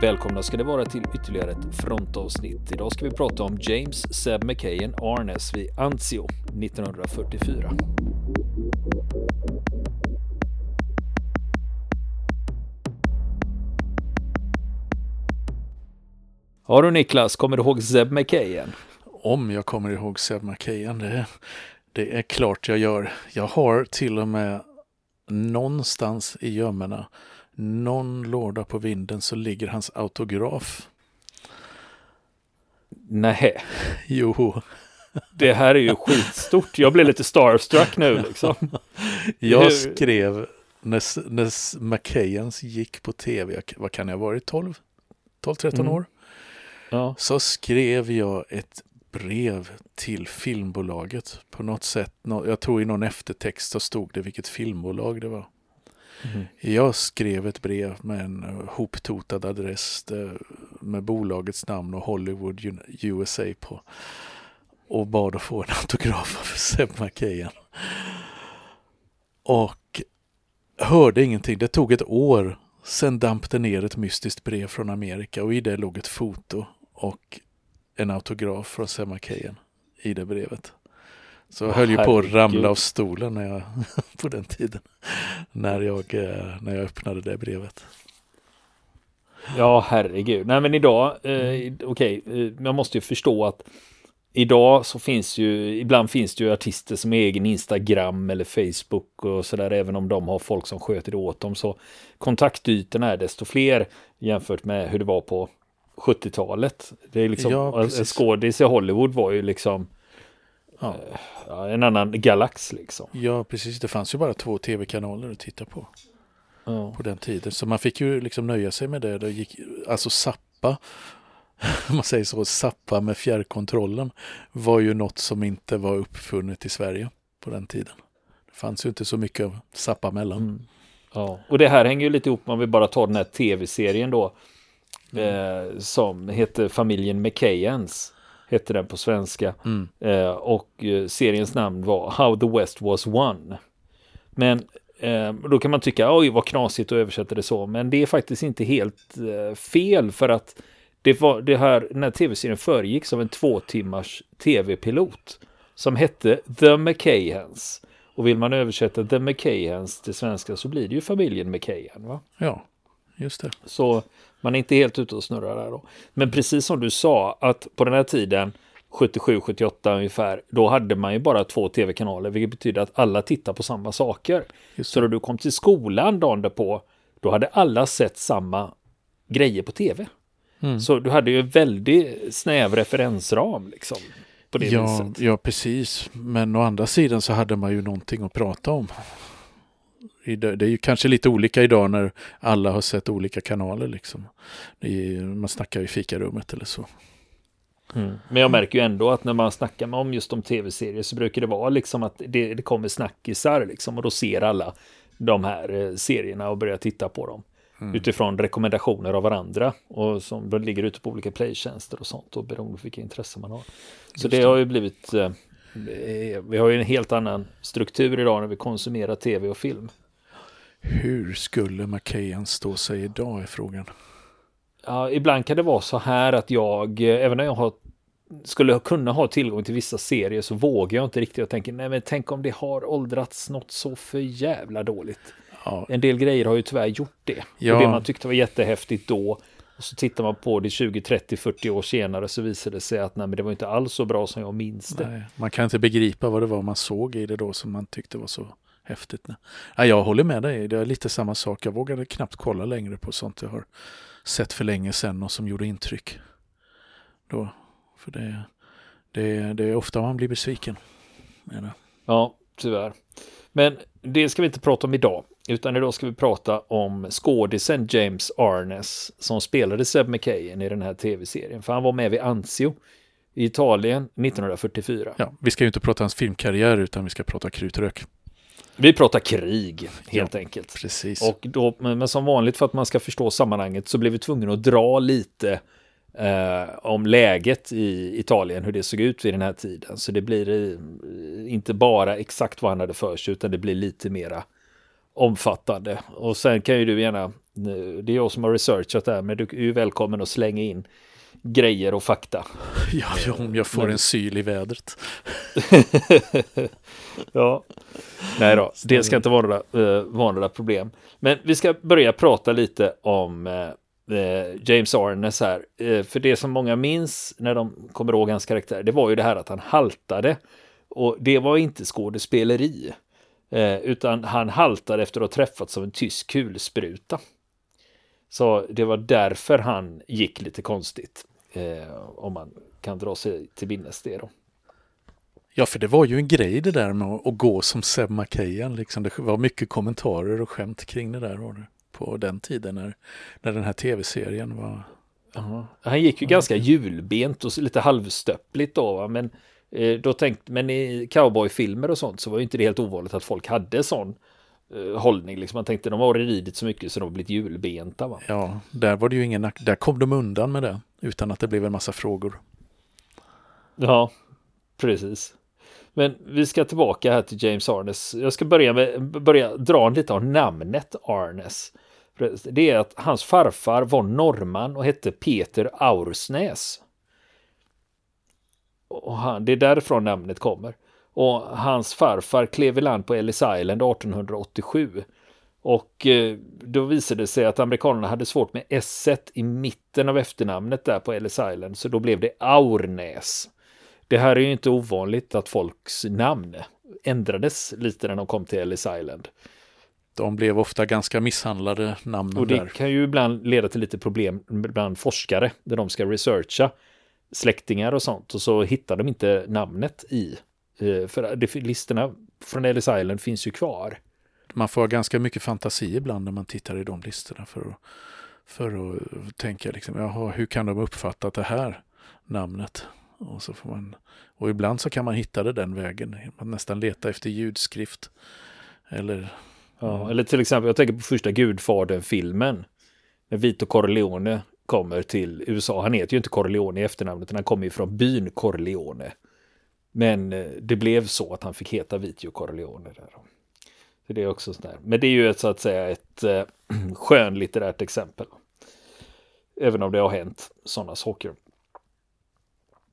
Välkomna ska det vara till ytterligare ett frontavsnitt. Idag ska vi prata om James Seb McKayen Arnes vid Anzio 1944. Ja du Niklas, kommer du ihåg Zeb McKayen? Om jag kommer ihåg Seb McKayen, det, det är klart jag gör. Jag har till och med någonstans i gömmorna, någon låda på vinden så ligger hans autograf. Nej, Jo, det här är ju skitstort. Jag blev lite starstruck nu liksom. jag skrev när, när McKayens gick på tv, vad kan jag ha varit, 12? 12-13 Mm. år? Ja, Så skrev jag ett brev till filmbolaget på något sätt. Jag tror i någon eftertext så stod det vilket filmbolag det var. Mm-hmm. Jag skrev ett brev med en eh, hoptotad adress eh, med bolagets namn och Hollywood USA på. Och bad att få en autograf av Seb McKayen. Och hörde ingenting. Det tog ett år. Sen damp det ner ett mystiskt brev från Amerika och i det låg ett foto och en autograf från Seb McKayen i det brevet. Så jag höll ju på att ramla av stolen när jag, på den tiden. När jag, eh, när jag öppnade det brevet. ja herregud. Nej men idag, eh, okej, eh, man måste ju förstå att idag så finns ju, ibland finns det ju artister som har egen Instagram eller Facebook och sådär, även om de har folk som sköter det åt dem. Så kontaktytorna är desto fler jämfört med hur det var på 70-talet. Det är liksom, Ja, en precis. skådis i Hollywood var ju liksom Ja. en annan galax liksom. ja, precis. Det fanns ju bara två tv-kanaler att titta på Ja. på den tiden. Så man fick ju liksom nöja sig med det. det gick, alltså Zappa, om man säger så, Zappa med fjärrkontrollen var ju något som inte var uppfunnet i Sverige på den tiden. Det fanns ju inte så mycket av Zappa mellan. Mm. Ja, och det här hänger ju lite ihop om vi bara tar den här tv-serien då. Eh, som heter Familjen McKayens. Hette den på svenska. Mm. Eh, och eh, seriens namn var How the West Was Won. Men eh, då kan man tycka, oj vad knasigt att översätta det så. Men det är faktiskt inte helt eh, fel för att det var det här, den här tv-serien föregicks av en två timmars tv-pilot som hette The McKayens. Och vill man översätta The McKayens till svenska så blir det ju familjen McKayen. Va? Ja, just det. Så man är inte helt ute och snurrar där då. Men precis som du sa att på den här tiden 77-78 ungefär, då hade man ju bara två tv-kanaler, vilket betyder att alla tittar på samma saker. Så när du kom till skolan dagen därpå, då hade alla sett samma grejer på tv. Mm. Så du hade ju en väldigt snäv referensram liksom. På det Ja, viset. ja, precis. Men å andra sidan så hade man ju någonting att prata om. Det det är ju kanske lite olika idag när alla har sett olika kanaler liksom. Det är, man snackar i fikarummet eller så. Mm. Men jag märker ju ändå att när man snackar med om just om tv-serier så brukar det vara liksom att det, det kommer snackisar liksom och då ser alla de här eh, serierna och börjar titta på dem. Utifrån rekommendationer av varandra och som ligger ute på olika playtjänster och sånt och beroende på vilka intressen man har. Så det har ju blivit, eh, eh, vi har ju en helt annan struktur idag när vi konsumerar tv och film. Hur skulle McKayen stå sig idag är frågan. Ja, ibland kan det vara så här att jag, eh, även när jag har, skulle kunna ha tillgång till vissa serier så vågar jag inte riktigt. Jag tänker, nej men tänk om det har åldrats något så för jävla dåligt. Ja, En del grejer har ju tyvärr gjort det. Ja. Och det man tyckte var jättehäftigt då, och så tittar man på det 20, 30, 40 år senare så visar det sig att nej, men det var inte alls så bra som jag minns det. nej, man kan inte begripa vad det var man såg i det då som man tyckte var så häftigt. Nej. Ja, jag håller med dig, det är lite samma sak. Jag vågade knappt kolla längre på sånt jag har sett för länge sedan och som gjorde intryck. Då, för det, det, det är ofta man blir besviken. Det. Ja, tyvärr. Men det ska vi inte prata om idag, utan idag ska vi prata om skådisen James Arnes som spelade Seb McKayen i den här tv-serien. För han var med vid Anzio i Italien 1944. Ja, vi ska ju inte prata hans filmkarriär utan vi ska prata krutrök. Vi pratar krig, helt enkelt. Precis. Och då, men men som vanligt för att man ska förstå sammanhanget så blev vi tvungna att dra lite eh, om läget i Italien, hur det såg ut vid den här tiden. Så det blir eh, inte bara exakt vad han hade för sig, utan det blir lite mera omfattande. Och sen kan ju du gärna Det är jag som har researchat det här, men du är ju välkommen att slänga in grejer och fakta. Ja, om jag får en syl i vädret. ja, nej då, det ska inte vara några, uh, vara några problem. Men vi ska börja prata lite om uh, James Arnes här. Uh, för det som många minns när de kommer ihåg hans karaktär, det var ju det här att han haltade. Och det var inte skådespeleri, utan han haltade efter att ha träffats av en tysk kulspruta. Så det var därför han gick lite konstigt. Eh, om man kan dra sig till minnes det då. Ja, för det var ju en grej det där med att gå som Seb McKayan. Liksom. Det var mycket kommentarer och skämt kring det där det, på den tiden när, när den här tv-serien var. Aha. Han gick ju ja, ganska hjulbent och lite halvstöppligt då, va? men eh, då tänkte, men i cowboyfilmer och sånt så var ju inte det helt ovanligt att folk hade sån hållning. Liksom. Man tänkte de har ridit så mycket så de har blivit hjulbenta. Va? Ja, där var det ju ingen Där kom de undan med det utan att det blev en massa frågor. Ja, precis. Men vi ska tillbaka här till James Arnes. Jag ska börja med börja dra lite av namnet Arnes. Det är att hans farfar var norrman och hette Peter Aursnäs. Och han, det är därifrån namnet kommer. Och hans farfar klev i land på Ellis Island 1887. Och eh, då visade det sig att amerikanerna hade svårt med S i mitten av efternamnet där på Ellis Island, så då blev det Aurnäs. Det här är ju inte ovanligt att folks namn ändrades lite när de kom till Ellis Island. De blev ofta ganska misshandlade namnen Och det där. kan ju ibland leda till lite problem bland forskare när de ska researcha släktingar och sånt och så hittar de inte namnet i Eh, för listorna från Ellis Island finns ju kvar. Man får ganska mycket fantasi ibland när man tittar i de listorna för att, för att tänka liksom, jaha, hur kan de uppfatta det här namnet? Och, så får man, och ibland så kan man hitta det den vägen. Man nästan leta efter ljudskrift. Eller, ja, eller till exempel, jag tänker på första Gudfadern-filmen. När Vito Corleone kommer till USA. Han heter ju inte Corleone i efternamnet, utan han kommer ju från byn Corleone. Men eh, det blev så att han fick heta Vitio Corleone. Där. Så det är också sådär. Men det är ju ett, så att säga ett äh, skönlitterärt exempel. Även om det har hänt sådana saker.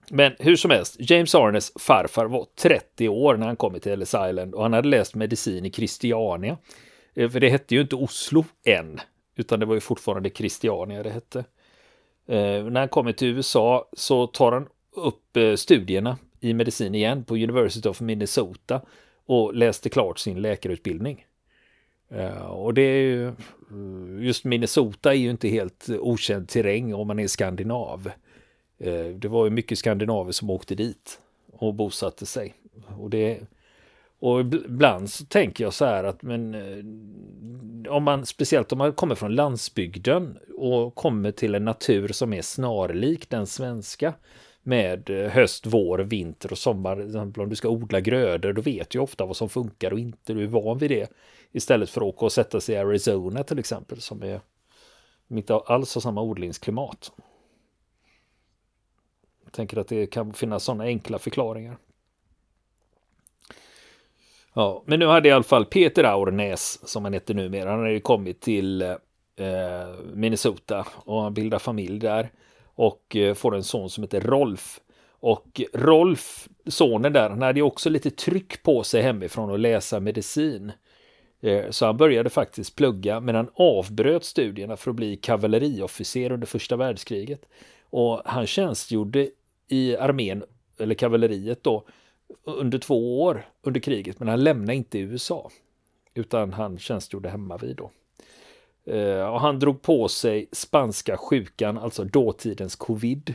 Men hur som helst, James Arnes farfar var 30 år när han kom till Ellis Island och han hade läst medicin i Christiania. Eh, för det hette ju inte Oslo än, utan det var ju fortfarande Christiania det hette. Eh, när han kommer till USA så tar han upp studierna i medicin igen på University of Minnesota och läste klart sin läkarutbildning. Eh, och det är ju, just Minnesota är ju inte helt okänd terräng om man är skandinav. Eh, det var ju mycket skandinaver som åkte dit och bosatte sig. Och, det, och ibland så tänker jag så här att men eh, om man speciellt om man kommer från landsbygden och kommer till en natur som är snarlik den svenska med eh, höst, vår, vinter och sommar. Om du ska odla grödor, då vet du ofta vad som funkar och inte. Du är van vid det. Istället för att åka och sätta sig i Arizona till exempel, som är inte alls har samma odlingsklimat. Jag tänker att det kan finnas sådana enkla förklaringar. Ja, men nu hade i alla fall Peter Aurnäs, som han heter numera, han hade kommit till eh, Minnesota och han bildar familj där och eh, får en son som heter Rolf. Och Rolf, sonen där, han hade ju också lite tryck på sig hemifrån att läsa medicin. Eh, så han började faktiskt plugga, men han avbröt studierna för att bli kavalleriofficer under första världskriget. Och han tjänstgjorde i armén, eller kavalleriet då, under två år under kriget, men han lämnade inte USA. Utan han tjänstgjorde hemma vid då. Eh, och han drog på sig spanska sjukan, alltså dåtidens covid.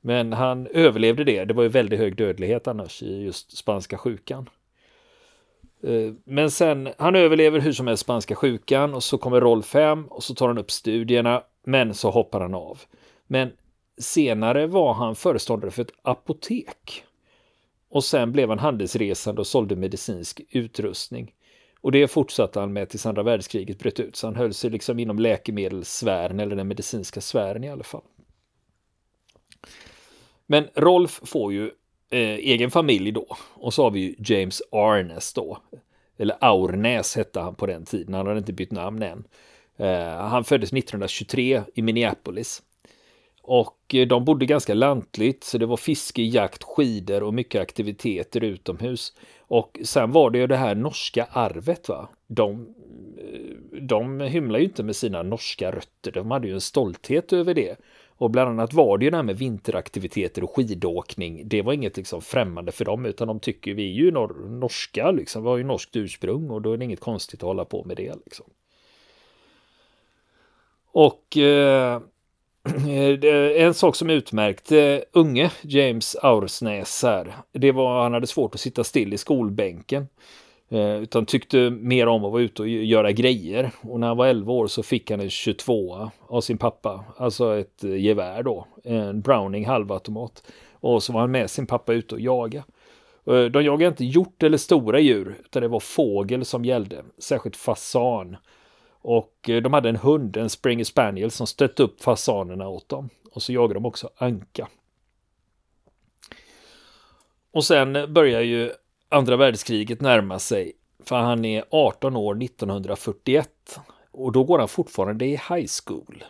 Men han överlevde det. Det var ju väldigt hög dödlighet annars i just spanska sjukan. Eh, men sen, han överlever hur som helst spanska sjukan och så kommer Rolf hem och så tar han upp studierna, men så hoppar han av. Men senare var han föreståndare för ett apotek. Och sen blev han handelsresande och sålde medicinsk utrustning. Och det fortsatte han med tills andra världskriget bröt ut. Så han höll sig liksom inom läkemedelssfären eller den medicinska sfären i alla fall. Men Rolf får ju eh, egen familj då. Och så har vi ju James Arnes då. Eller Aurnäs hette han på den tiden. Han hade inte bytt namn än. Eh, han föddes 1923 i Minneapolis. Och eh, de bodde ganska lantligt så det var fiske, jakt, skidor och mycket aktiviteter utomhus. Och sen var det ju det här norska arvet va. De, de hymlar ju inte med sina norska rötter. De hade ju en stolthet över det. Och bland annat var det ju det här med vinteraktiviteter och skidåkning. Det var inget liksom främmande för dem utan de tycker vi är ju nor norska liksom. Vi har ju norskt ursprung och då är det inget konstigt att hålla på med det liksom. Och eh, Eh, en sak som utmärkte eh, unge James Aursnäs här, det var att han hade svårt att sitta still i skolbänken. Eh, utan tyckte mer om att vara ute och göra grejer. Och när han var 11 år så fick han en 22 av sin pappa. Alltså ett gevär då. En Browning halvautomat. Och så var han med sin pappa ute och jaga. De jagade inte hjort eller stora djur, utan det var fågel som gällde. Särskilt fasan. Och eh, de hade en hund, en Springer Spaniel, som stötte upp fasanerna åt dem. Och så jagade de också anka. Och sen börjar ju andra världskriget närma sig. För han är 18 år 1941. Och då går han fortfarande i high school.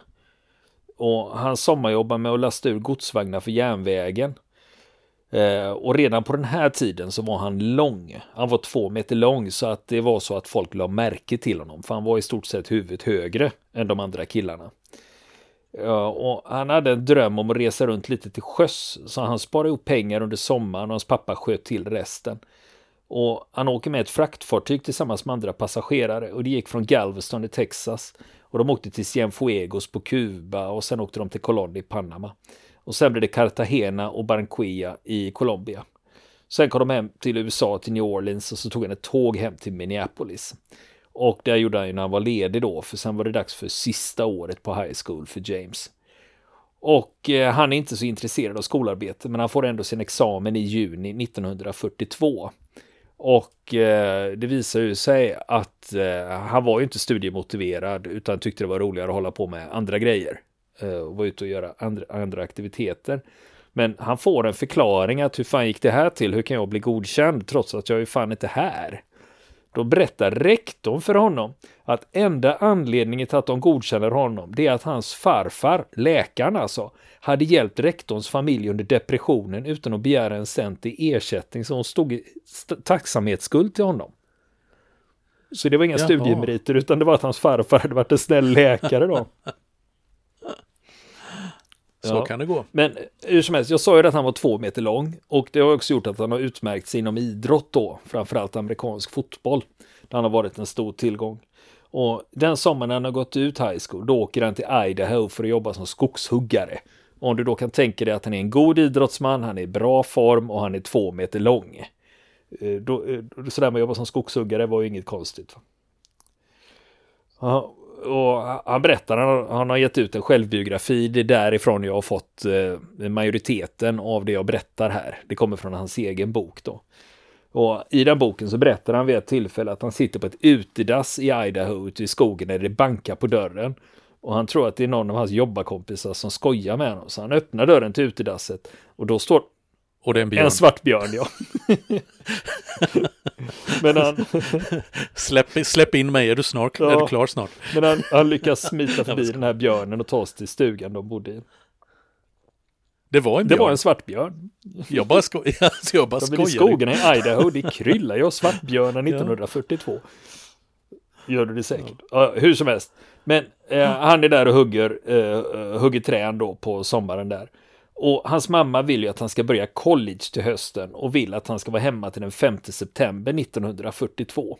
Och han sommarjobbar med att lasta ur godsvagnar för järnvägen. Eh, och redan på den här tiden så var han lång. Han var två meter lång så att det var så att folk la märke till honom. För han var i stort sett huvudet högre än de andra killarna. Eh, och han hade en dröm om att resa runt lite till sjöss. Så han sparade ihop pengar under sommaren och hans pappa sköt till resten. Och han åker med ett fraktfartyg tillsammans med andra passagerare och det gick från Galveston i Texas och de åkte till Cienfuegos på Kuba och sen åkte de till Colón i Panama. Och sen blev det Cartagena och Barranquilla i Colombia. Sen kom de hem till USA, till New Orleans och så tog han ett tåg hem till Minneapolis. Och det gjorde han ju när han var ledig då, för sen var det dags för sista året på high school för James. Och eh, han är inte så intresserad av skolarbete, men han får ändå sin examen i juni 1942. Och eh, det visar ju sig att eh, han var ju inte studiemotiverad utan tyckte det var roligare att hålla på med andra grejer. Eh, och vara ute och göra andra, andra aktiviteter. Men han får en förklaring att hur fan gick det här till? Hur kan jag bli godkänd trots att jag är fan inte här? Då berättar rektorn för honom att enda anledningen till att de godkänner honom, det är att hans farfar, läkaren alltså, hade hjälpt rektorns familj under depressionen utan att begära en cent i ersättning, så hon stod i tacksamhetsskuld till honom. Så det var inga Jaha. studiemeriter, utan det var att hans farfar hade varit en snäll läkare då. Så ja. kan det gå. Men hur som helst, jag sa ju att han var två meter lång och det har också gjort att han har utmärkt sig inom idrott då, framförallt amerikansk fotboll. Där han har varit en stor tillgång. Och den sommaren han har gått ut high school, då åker han till Idaho för att jobba som skogshuggare. Och om du då kan tänka dig att han är en god idrottsman, han är i bra form och han är två meter lång. Eh, då, eh, sådär med att jobba som skogshuggare var ju inget konstigt. Och han berättar, han, han har gett ut en självbiografi, det är därifrån jag har fått eh, majoriteten av det jag berättar här. Det kommer från hans egen bok då. Och i den boken så berättar han vid ett tillfälle att han sitter på ett utedass i Idaho ute i skogen när det bankar på dörren. Och han tror att det är någon av hans jobbarkompisar som skojar med honom. Så han öppnar dörren till utedasset och då står och det är en björn. En svartbjörn, ja. men han... släpp, släpp in mig, är du snart ja, är du klar snart? men han, han lyckas smita förbi den här björnen och ta sig till stugan de bodde i. Det var en björn. Det var en svartbjörn. Jag bara, sko alltså jag bara skojar. I skogarna i Idaho, det kryllar ju av svartbjörnar 1942. Gör du det säkert. Ja. hur som helst. Men eh, han är där och hugger, eh hugger trän då på sommaren där. Och hans mamma vill ju att han ska börja college till hösten och vill att han ska vara hemma till den 5 september 1942.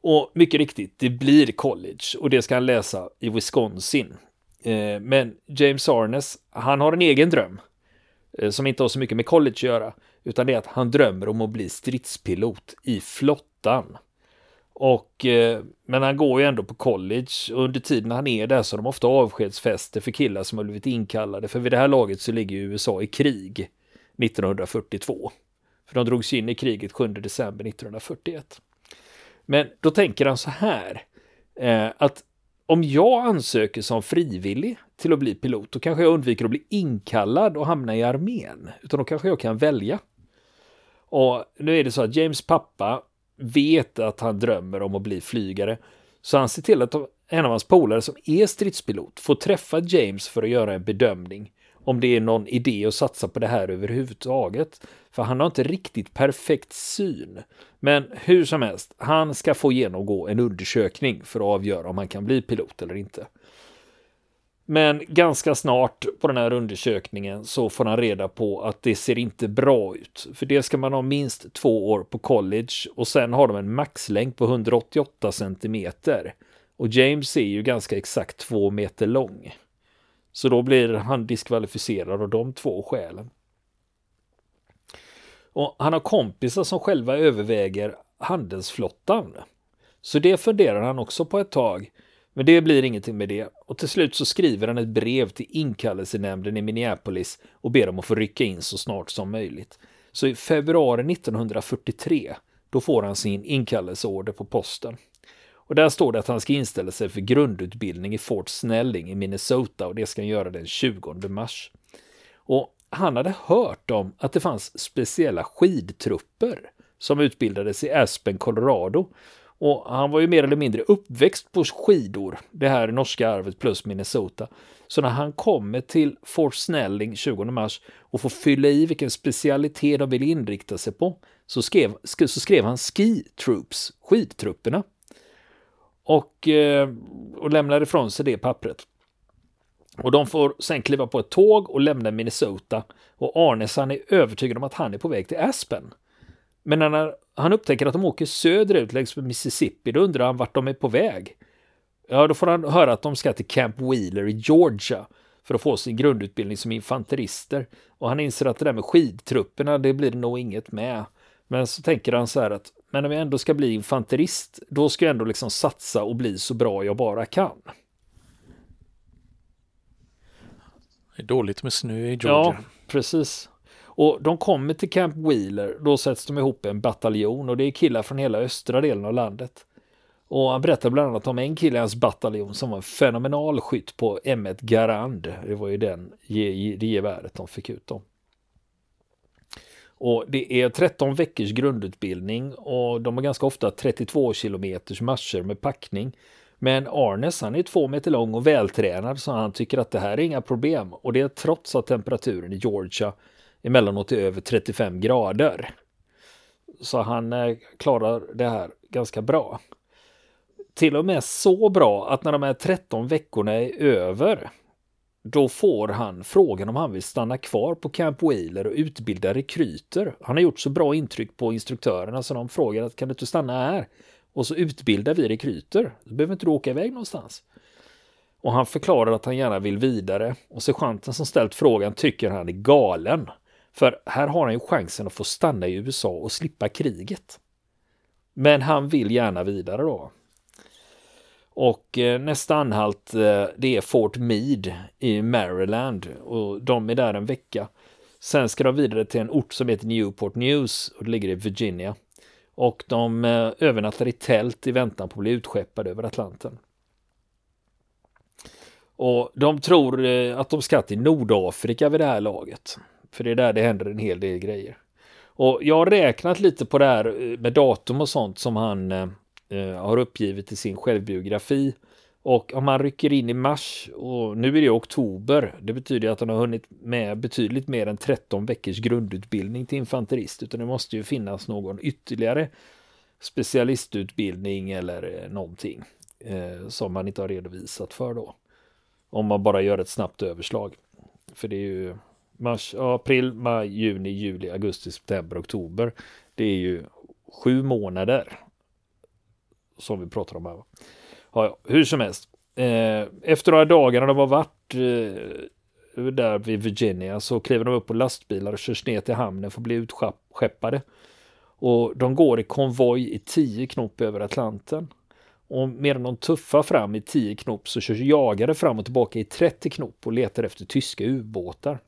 Och mycket riktigt, det blir college och det ska han läsa i Wisconsin. Eh, men James Arnes, han har en egen dröm eh, som inte har så mycket med college att göra, utan det är att han drömmer om att bli stridspilot i flottan. Och, eh, men han går ju ändå på college och under tiden han är där så har de ofta avskedsfester för killar som har blivit inkallade. För vid det här laget så ligger USA i krig 1942. För de drogs in i kriget 7 december 1941. Men då tänker han så här, eh, att om jag ansöker som frivillig till att bli pilot, då kanske jag undviker att bli inkallad och hamna i armén. Utan då kanske jag kan välja. Och nu är det så att James pappa vet att han drömmer om att bli flygare. Så han ser till att en av hans polare som är stridspilot, får träffa James för att göra en bedömning om det är någon idé att satsa på det här överhuvudtaget. För han har inte riktigt perfekt syn. Men hur som helst, han ska få genomgå en undersökning för att avgöra om han kan bli pilot eller inte. Men ganska snart på den här undersökningen så får han reda på att det ser inte bra ut. För det ska man ha minst två år på college och sen har de en maxlängd på 188 centimeter. Och James är ju ganska exakt två meter lång. Så då blir han diskvalificerad av de två skälen. Och han har kompisar som själva överväger handelsflottan. Så det funderar han också på ett tag. Men det blir ingenting med det. Och till slut så skriver han ett brev till inkallelsenämnden i Minneapolis och ber dem att få rycka in så snart som möjligt. Så i februari 1943, då får han sin inkallelseorder på posten. Och där står det att han ska inställa sig för grundutbildning i Fort Snelling i Minnesota och det ska han göra den 20 mars. Och han hade hört om att det fanns speciella skidtrupper som utbildades i Aspen, Colorado. Och han var ju mer eller mindre uppväxt på skidor, det här norska arvet plus Minnesota. Så när han kommer till Fort Snelling 20 mars och får fylla i vilken specialitet de vill inrikta sig på så skrev, så skrev han Ski Troops, skidtrupperna och, eh, och lämnar ifrån sig det pappret. Och de får sen kliva på ett tåg och lämna Minnesota och Arnes han är övertygad om att han är på väg till Aspen. Men när han upptäcker att de åker söderut längs med Mississippi då undrar han vart de är på väg. Ja, då får han höra att de ska till Camp Wheeler i Georgia för att få sin grundutbildning som infanterister. Och han inser att det där med skidtrupperna, det blir nog inget med. Men så tänker han så här att men om jag ändå ska bli infanterist, då ska jag ändå liksom satsa och bli så bra jag bara kan. Det är dåligt med snö i Georgia. Ja, precis. Och de kommer till Camp Wheeler, då sätts de ihop en bataljon och det är killar från hela östra delen av landet. Och han berättar bland annat om en kille i hans bataljon som var en fenomenal skytt på M1 Garand. Det var ju den, det geväret de fick ut dem. Och det är 13 veckors grundutbildning och de har ganska ofta 32 kilometers marscher med packning. Men Arnes han är två meter lång och vältränad så han tycker att det här är inga problem. Och det är trots att temperaturen i Georgia emellanåt i över 35 grader. Så han eh, klarar det här ganska bra. Till och med så bra att när de här 13 veckorna är över då får han frågan om han vill stanna kvar på Camp Wheeler och utbilda rekryter. Han har gjort så bra intryck på instruktörerna så de frågar att kan du inte stanna här? Och så utbildar vi rekryter. Då behöver inte du åka iväg någonstans. Och han förklarar att han gärna vill vidare och sergeanten som ställt frågan tycker han är galen. För här har han ju chansen att få stanna i USA och slippa kriget. Men han vill gärna vidare då. Och eh, nästa anhalt eh, det är Fort Meade i Maryland och de är där en vecka. Sen ska de vidare till en ort som heter Newport News och det ligger i Virginia. Och de eh, övernattar i tält i väntan på att bli utskeppade över Atlanten. Och de tror att de ska till Nordafrika vid det här laget. För det är där det händer en hel del grejer. Och jag har räknat lite på det här eh, med datum och sånt som han eh, eh, har uppgivit i sin självbiografi. Och om man rycker in i mars och nu är det oktober, det betyder att han har hunnit med betydligt mer än 13 veckors grundutbildning till infanterist, utan det måste ju finnas någon ytterligare specialistutbildning eller eh, någonting eh, som man inte har redovisat för då. Om man bara gör ett snabbt överslag. För det är ju mars, april, maj, juni, juli, augusti, september, oktober. Det är ju sju månader som vi pratar om här. Ja, hur som helst. Eh, efter några dagar när de har varit eh, där vid Virginia så kliver de upp på lastbilar och körs ner till hamnen för att bli utskeppade. Och de går i konvoj i tio knop över Atlanten. Och medan de tuffar fram i 10 knop så körs jagare fram och tillbaka i 30 knop och letar efter tyska ubåtar.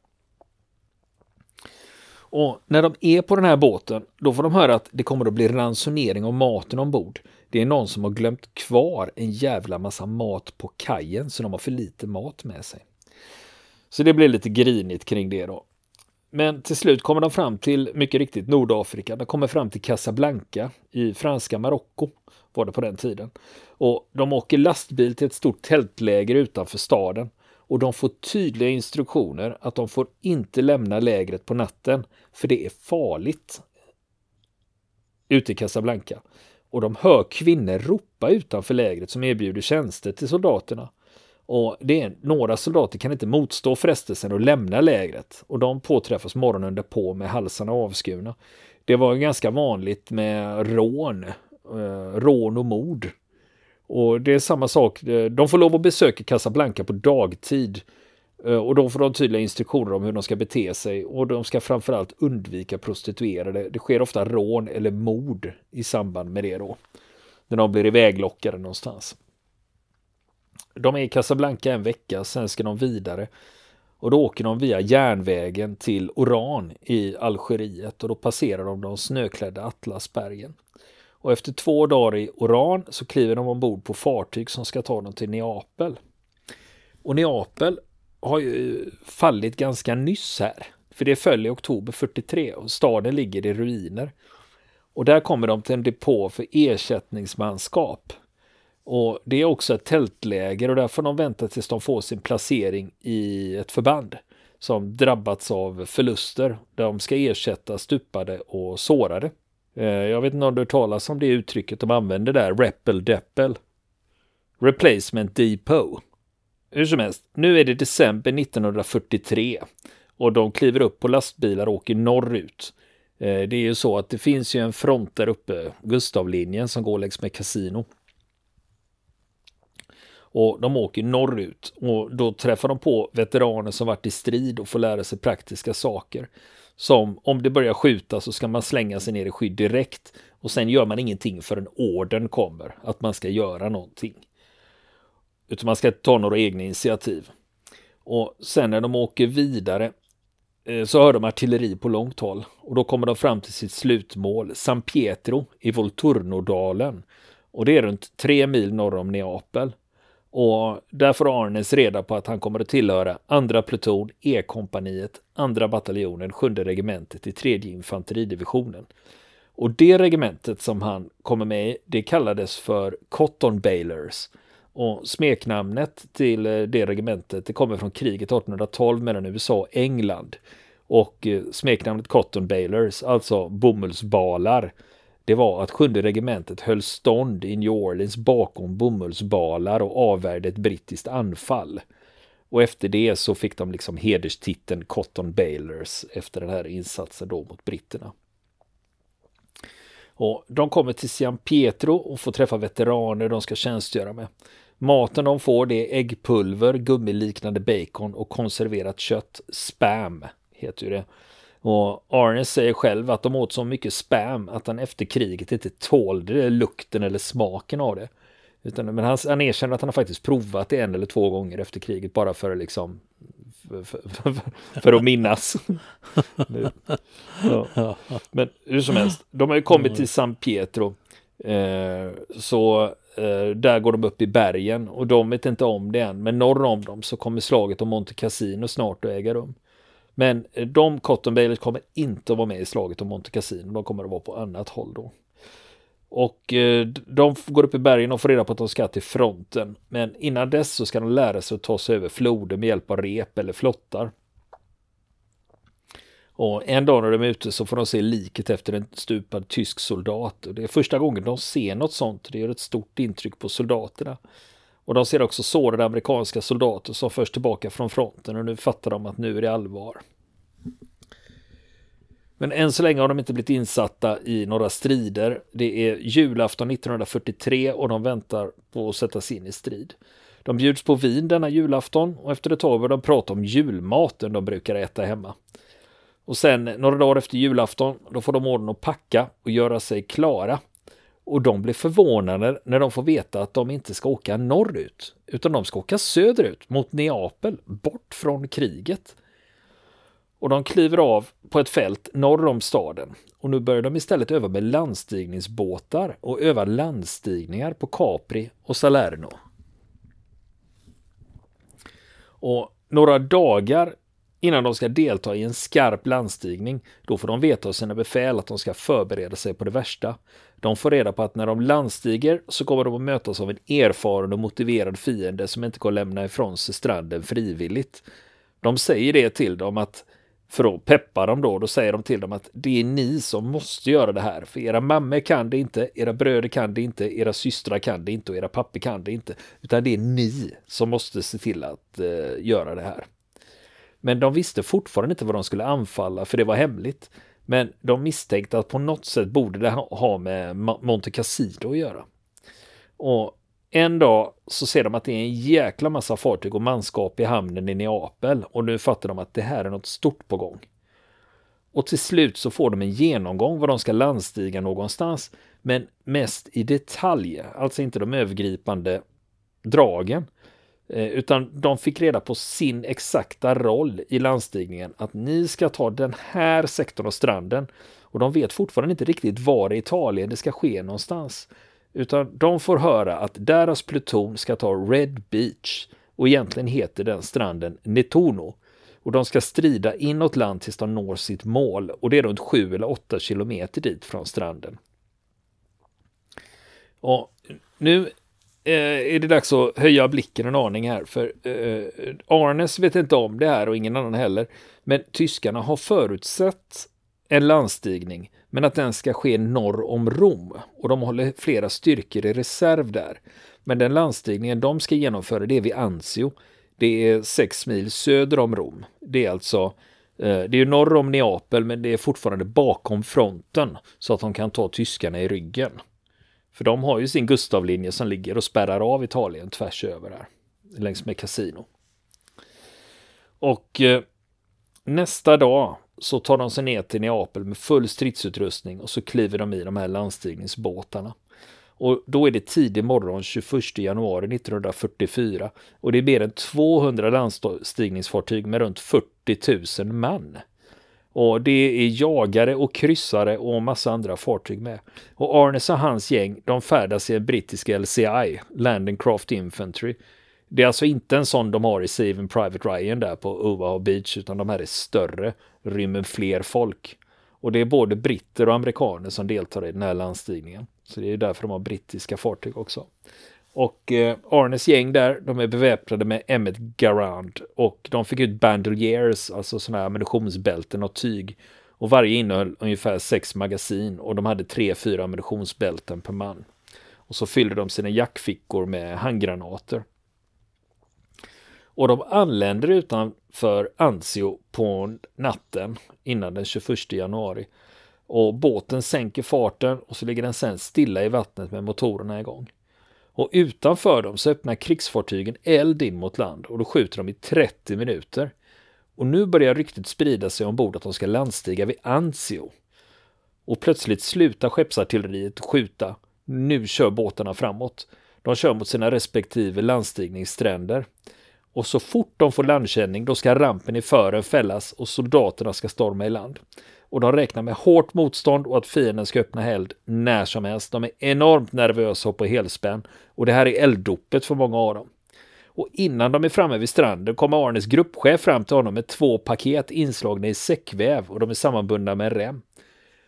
Och när de är på den här båten, då får de höra att det kommer att bli ransonering av maten ombord. Det är någon som har glömt kvar en jävla massa mat på kajen så de har för lite mat med sig. Så det blir lite grinigt kring det då. men till slut kommer de fram till, mycket riktigt, Nordafrika. De kommer fram till Casablanca i franska Marocko, var det på den tiden. Och de åker lastbil till ett stort tältläger utanför staden. Och de får tydliga instruktioner att de får inte lämna lägret på natten, för det är farligt ute i Casablanca. Och de hör kvinnor ropa utanför lägret som erbjuder tjänster till soldaterna. Och det är, några soldater kan inte motstå frestelsen att lämna lägret och de påträffas morgonen därpå med halsarna avskurna. Det var ganska vanligt med rån, eh, rån och mord. Och det är samma sak, eh, de får lov att besöka Casablanca på dagtid eh, och då får de tydliga instruktioner om hur de ska bete sig och de ska framförallt undvika prostituerade. Det sker ofta rån eller mord i samband med det då. När de blir iväglockade någonstans. De är i Casablanca en vecka, sen ska de vidare. Och då åker de via järnvägen till Oran i Algeriet och då passerar de de snöklädda Atlasbergen. Och efter två dagar i Oran så kliver de ombord på fartyg som ska ta dem till Neapel. Och Neapel har ju fallit ganska nyss här. För det föll i oktober 43 och staden ligger i ruiner. Och där kommer de till en depå för ersättningsmanskap. Och det är också ett tältläger och där får de vänta tills de får sin placering i ett förband som drabbats av förluster. Där de ska ersätta stupade och sårade. Eh, jag vet inte om du talas om det uttrycket de använder där, Reppel Deppel. Replacement Depot. Hur som helst, nu är det december 1943 och de kliver upp på lastbilar och åker norrut. Eh, det är ju så att det finns ju en front där uppe, Gustavlinjen, som går längs med kasino. Och de åker norrut och då träffar de på veteraner som varit i strid och får lära sig praktiska saker. Som om det börjar skjuta så ska man slänga sig ner i skydd direkt och sen gör man ingenting förrän orden kommer att man ska göra någonting. Utan man ska ta några egna initiativ. Och sen när de åker vidare eh, så hör de artilleri på långt håll och då kommer de fram till sitt slutmål, San Pietro i Volturnodalen. Och det är runt tre mil norr om Neapel. Och där får Arnes reda på att han kommer att tillhöra andra pluton, E-kompaniet, andra bataljonen, sjunde regementet i tredje infanteridivisionen. Och det regementet som han kommer med i, det kallades för Cotton Bailers. Och smeknamnet till eh, det regementet, det kommer från kriget 1812 mellan USA och England. Och eh, smeknamnet Cotton Bailers, alltså bomullsbalar, det var att sjunde regementet höll stånd i New Orleans bakom bomullsbalar och avvärjde ett brittiskt anfall. Och efter det så fick de liksom hederstiteln Cotton Bailers efter den här insatsen då mot britterna. Och de kommer till San Pietro och får träffa veteraner de ska tjänstgöra med. Maten de får det är äggpulver, gummiliknande bacon och konserverat kött. Spam heter ju det. Och Arnes säger själv att de åt så mycket spam att han efter kriget inte tålde lukten eller smaken av det. Utan, men han, han erkänner att han har faktiskt provat det en eller två gånger efter kriget bara för liksom för, för, för att minnas. ja. Men hur som helst, de har ju kommit till San Pietro. Eh, så eh, där går de upp i bergen och de vet inte om det än. Men norr om dem så kommer slaget om Monte Cassino snart att äga rum. Men eh, de Cotton Bailers kommer inte att vara med i slaget om Monte Cassino. De kommer att vara på annat håll då. Och eh, de går upp i bergen och får reda på att de ska till fronten. Men innan dess så ska de lära sig att ta sig över floder med hjälp av rep eller flottar. Och en dag när de är ute så får de se liket efter en stupad tysk soldat. Och det är första gången de ser något sånt. Det gör ett stort intryck på soldaterna. Och de ser också sårade amerikanska soldater som förs tillbaka från fronten och nu fattar de att nu är det allvar. Men än så länge har de inte blivit insatta i några strider. Det är julafton 1943 och de väntar på att sättas in i strid. De bjuds på vin denna julafton och efter ett tag börjar de prata om julmaten de brukar äta hemma. Och sen några dagar efter julafton, då får de orden att packa och göra sig klara. Och de blir förvånade när de får veta att de inte ska åka norrut, utan de ska åka söderut mot Neapel, bort från kriget. Och de kliver av på ett fält norr om staden. Och nu börjar de istället öva med landstigningsbåtar och öva landstigningar på Capri och Salerno. Och några dagar innan de ska delta i en skarp landstigning. Då får de veta av sina befäl att de ska förbereda sig på det värsta. De får reda på att när de landstiger så kommer de att mötas av en erfaren och motiverad fiende som inte kommer lämna ifrån sig stranden frivilligt. De säger det till dem att för att peppa dem då, då säger de till dem att det är ni som måste göra det här. För era mammor kan det inte, era bröder kan det inte, era systrar kan det inte och era pappor kan det inte. Utan det är ni som måste se till att eh, göra det här. Men de visste fortfarande inte vad de skulle anfalla, för det var hemligt. Men de misstänkte att på något sätt borde det ha med Monte Cassino att göra. Och en dag så ser de att det är en jäkla massa fartyg och manskap i hamnen i Neapel och nu fattar de att det här är något stort på gång. Och till slut så får de en genomgång var de ska landstiga någonstans, men mest i detalj, alltså inte de övergripande dragen. Eh, utan de fick reda på sin exakta roll i landstigningen, att ni ska ta den här sektorn av stranden. Och de vet fortfarande inte riktigt var i Italien det ska ske någonstans. Utan de får höra att deras pluton ska ta Red Beach och egentligen heter den stranden Netuno. Och de ska strida inåt land tills de når sitt mål och det är runt 7 eller 8 kilometer dit från stranden. Och nu Eh, är det dags att höja blicken en aning här, för eh, Arnes vet inte om det här och ingen annan heller. Men tyskarna har förutsett en landstigning, men att den ska ske norr om Rom och de håller flera styrkor i reserv där. Men den landstigningen de ska genomföra det är vid Anzio. Det är sex mil söder om Rom. Det är alltså eh, det är norr om Neapel men det är fortfarande bakom fronten så att de kan ta tyskarna i ryggen. För de har ju sin Gustavlinje som ligger och spärrar av Italien tvärs över här. Längs med Casino. Och eh, nästa dag så tar de sig ner till Neapel med full stridsutrustning och så kliver de i de här landstigningsbåtarna. Och då är det tidig morgon 21 januari 1944 och det är mer än 200 landstigningsfartyg med runt 40 000 man. Och det är jagare och kryssare och massa andra fartyg med. Och Arnes och hans gäng, de färdas i en brittisk LCI, Landing Craft Infantry. Det är alltså inte en sån de har i Saving Private Ryan där på Oahu Beach, utan de här är större, rymmer fler folk. Och det är både britter och amerikaner som deltar i den här landstigningen. Så det är därför de har brittiska fartyg också. Och eh, Arnes gäng där, de är beväpnade med Emmet Garand och de fick ut bandoliers, alltså sådana här ammunitionsbälten och tyg. Och varje innehöll ungefär sex magasin och de hade tre, fyra ammunitionsbälten per man. Och så fyllde de sina jackfickor med handgranater. Och de anländer utanför Anzio på natten innan den 21 januari. Och båten sänker farten och så ligger den sen stilla i vattnet med motorerna igång. Och utanför dem så öppnar krigsfartygen eld in mot land och då skjuter de i 30 minuter. Och nu börjar ryktet sprida sig ombord att de ska landstiga vid Anzio. Och plötsligt slutar skeppsartilleriet skjuta. Nu kör båtarna framåt. De kör mot sina respektive landstigningsstränder. Och så fort de får landkänning då ska rampen i fören fällas och soldaterna ska storma i land. Och de räknar med hårt motstånd och att fienden ska öppna eld när som helst. De är enormt nervösa och på helspänn. Och det här är elddopet för många av dem. Och innan de är framme vid stranden kommer Arnes gruppchef fram till honom med två paket inslagna i säckväv och de är sammanbundna med en rem.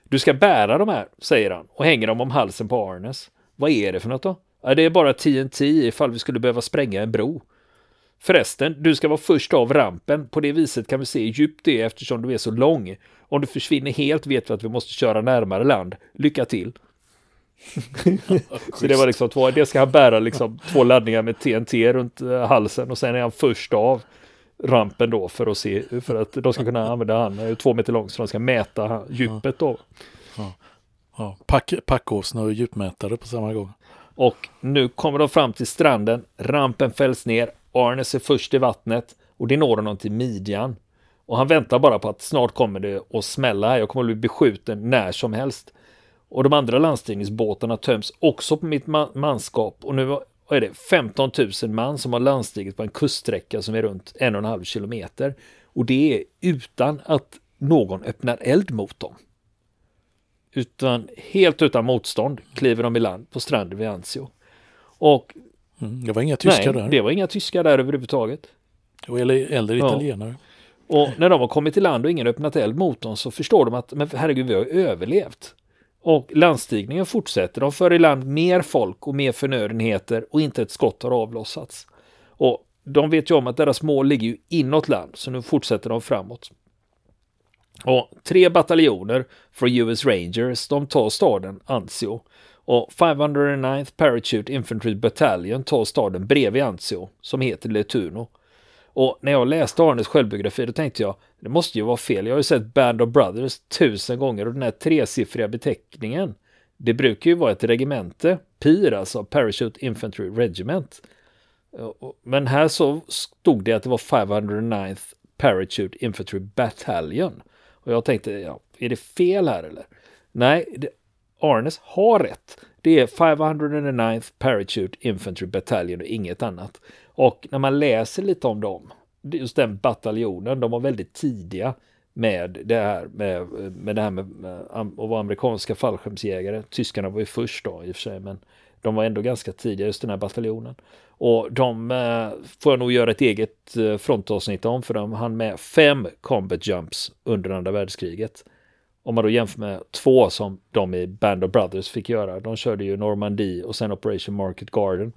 Du ska bära de här, säger han och hänger dem om halsen på Arnes. Vad är det för något då? Ja, det är bara TNT ifall vi skulle behöva spränga en bro. Förresten, du ska vara först av rampen. På det viset kan vi se hur djupt det är eftersom du är så lång. Om du försvinner helt vet vi att vi måste köra närmare land. Lycka till! så det var liksom två, det ska han bära liksom två laddningar med TNT runt eh, halsen och sen är han först av rampen då för att se, för att de ska kunna använda han, är två meter lång så de ska mäta djupet då. Ja. Ja. Pack, packåsna och djupmätare på samma gång. Och nu kommer de fram till stranden, rampen fälls ner, Arnes är först i vattnet och det når honom till midjan. Och han väntar bara på att snart kommer det att smälla. Jag kommer att bli beskjuten när som helst. Och de andra landstigningsbåtarna töms också på mitt manskap. Och nu är det 15 000 man som har landstigit på en kuststräcka som är runt en och en halv kilometer. Och det är utan att någon öppnar eld mot dem. Utan helt utan motstånd kliver de i land på stranden vid Anzio. Och Mm, det var inga tyskar Nej, där. det var inga tyskar där överhuvudtaget. eller, eller italienare. Och när de har kommit till land och ingen öppnat eld mot dem så förstår de att men herregud, vi har överlevt. Och landstigningen fortsätter. De för i land mer folk och mer förnödenheter och inte ett skott har avlossats. Och de vet ju om att deras mål ligger ju inåt land, så nu fortsätter de framåt. Och tre bataljoner från US Rangers, de tar staden Anzio. Och 509th Parachute Infantry Battalion tar staden bredvid Anzio, som heter Letuno. Och när jag läste Arnes självbiografi då tänkte jag, det måste ju vara fel. Jag har ju sett Band of Brothers tusen gånger och den här tresiffriga beteckningen, det brukar ju vara ett regemente, PIR alltså, Parachute Infantry Regiment. Men här så stod det att det var 509th Parachute Infantry Battalion. Och jag tänkte, ja, är det fel här eller? Nej, det, Arnes har rätt. Det är 509th Parachute Infantry Battalion och inget annat. Och när man läser lite om dem, just den bataljonen, de var väldigt tidiga med det här med, med det här med, med att vara amerikanska fallskärmsjägare. Tyskarna var ju först då i och för sig, men de var ändå ganska tidiga, just den här bataljonen. Och de eh, får jag nog göra ett eget eh, frontavsnitt om, för de hann med fem combat jumps under andra världskriget. Om man då jämför med två som de i Band of Brothers fick göra. De körde ju Normandie och sen Operation Market Garden.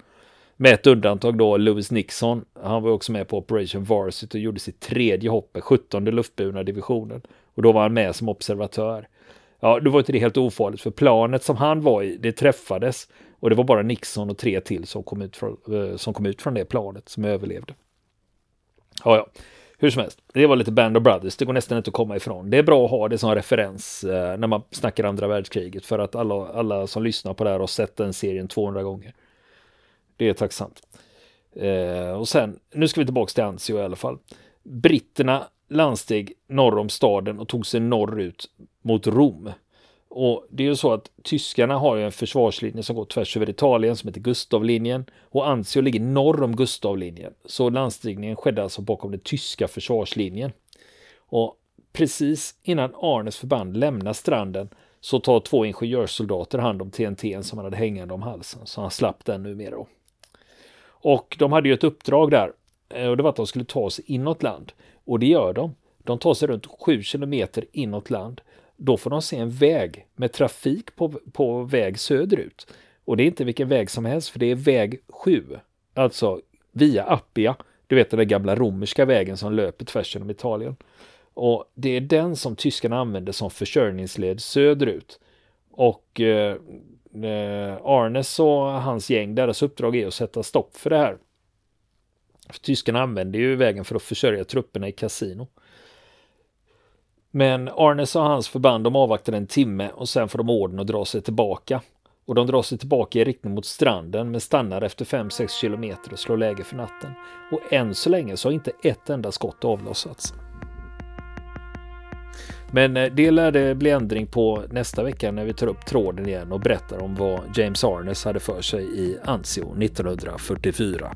Med ett undantag då, Lewis Nixon. Han var också med på Operation Varsity och gjorde sitt tredje hopp med 17 luftburna divisionen. Och då var han med som observatör. Ja, då var inte det helt ofarligt, för planet som han var i, det träffades. Och det var bara Nixon och tre till som kom ut från, eh, som kom ut från det planet som överlevde. Ja, ja. Hur som helst, det var lite Band of Brothers, det går nästan inte att komma ifrån. Det är bra att ha det som referens eh, när man snackar andra världskriget för att alla, alla som lyssnar på det här har sett den serien 200 gånger. Det är tacksamt. Eh, och sen, nu ska vi tillbaka till Anzio i alla fall. Britterna landsteg norr om staden och tog sig norrut mot Rom. Och det är ju så att tyskarna har ju en försvarslinje som går tvärs över Italien som heter Gustavlinjen och Anzio ligger norr om Gustavlinjen. Så landstigningen skedde alltså bakom den tyska försvarslinjen. Och precis innan Arnes förband lämnar stranden så tar två ingenjörssoldater hand om TNT som han hade hängande om halsen så han slapp den numera. Då. Och de hade ju ett uppdrag där eh, och det var att de skulle ta sig inåt land. Och det gör de. De tar sig runt 7 kilometer inåt land. Då får de se en väg med trafik på, på väg söderut. Och det är inte vilken väg som helst, för det är väg 7. Alltså via Appia. Du vet den där gamla romerska vägen som löper tvärs genom Italien. Och det är den som tyskarna använder som försörjningsled söderut. Och eh, eh Arnes och hans gäng, deras uppdrag är att sätta stopp för det här. För tyskarna använder ju vägen för att försörja trupperna i kasino. Men Arnes och hans förband de avvaktar en timme och sen får de orden att dra sig tillbaka. Och de drar sig tillbaka i riktning mot stranden men stannar efter 5-6 kilometer och slår läge för natten. Och än så länge så har inte ett enda skott avlossats. Men eh, det lär det bli ändring på nästa vecka när vi tar upp tråden igen och berättar om vad James Arnes hade för sig i Anzio 1944.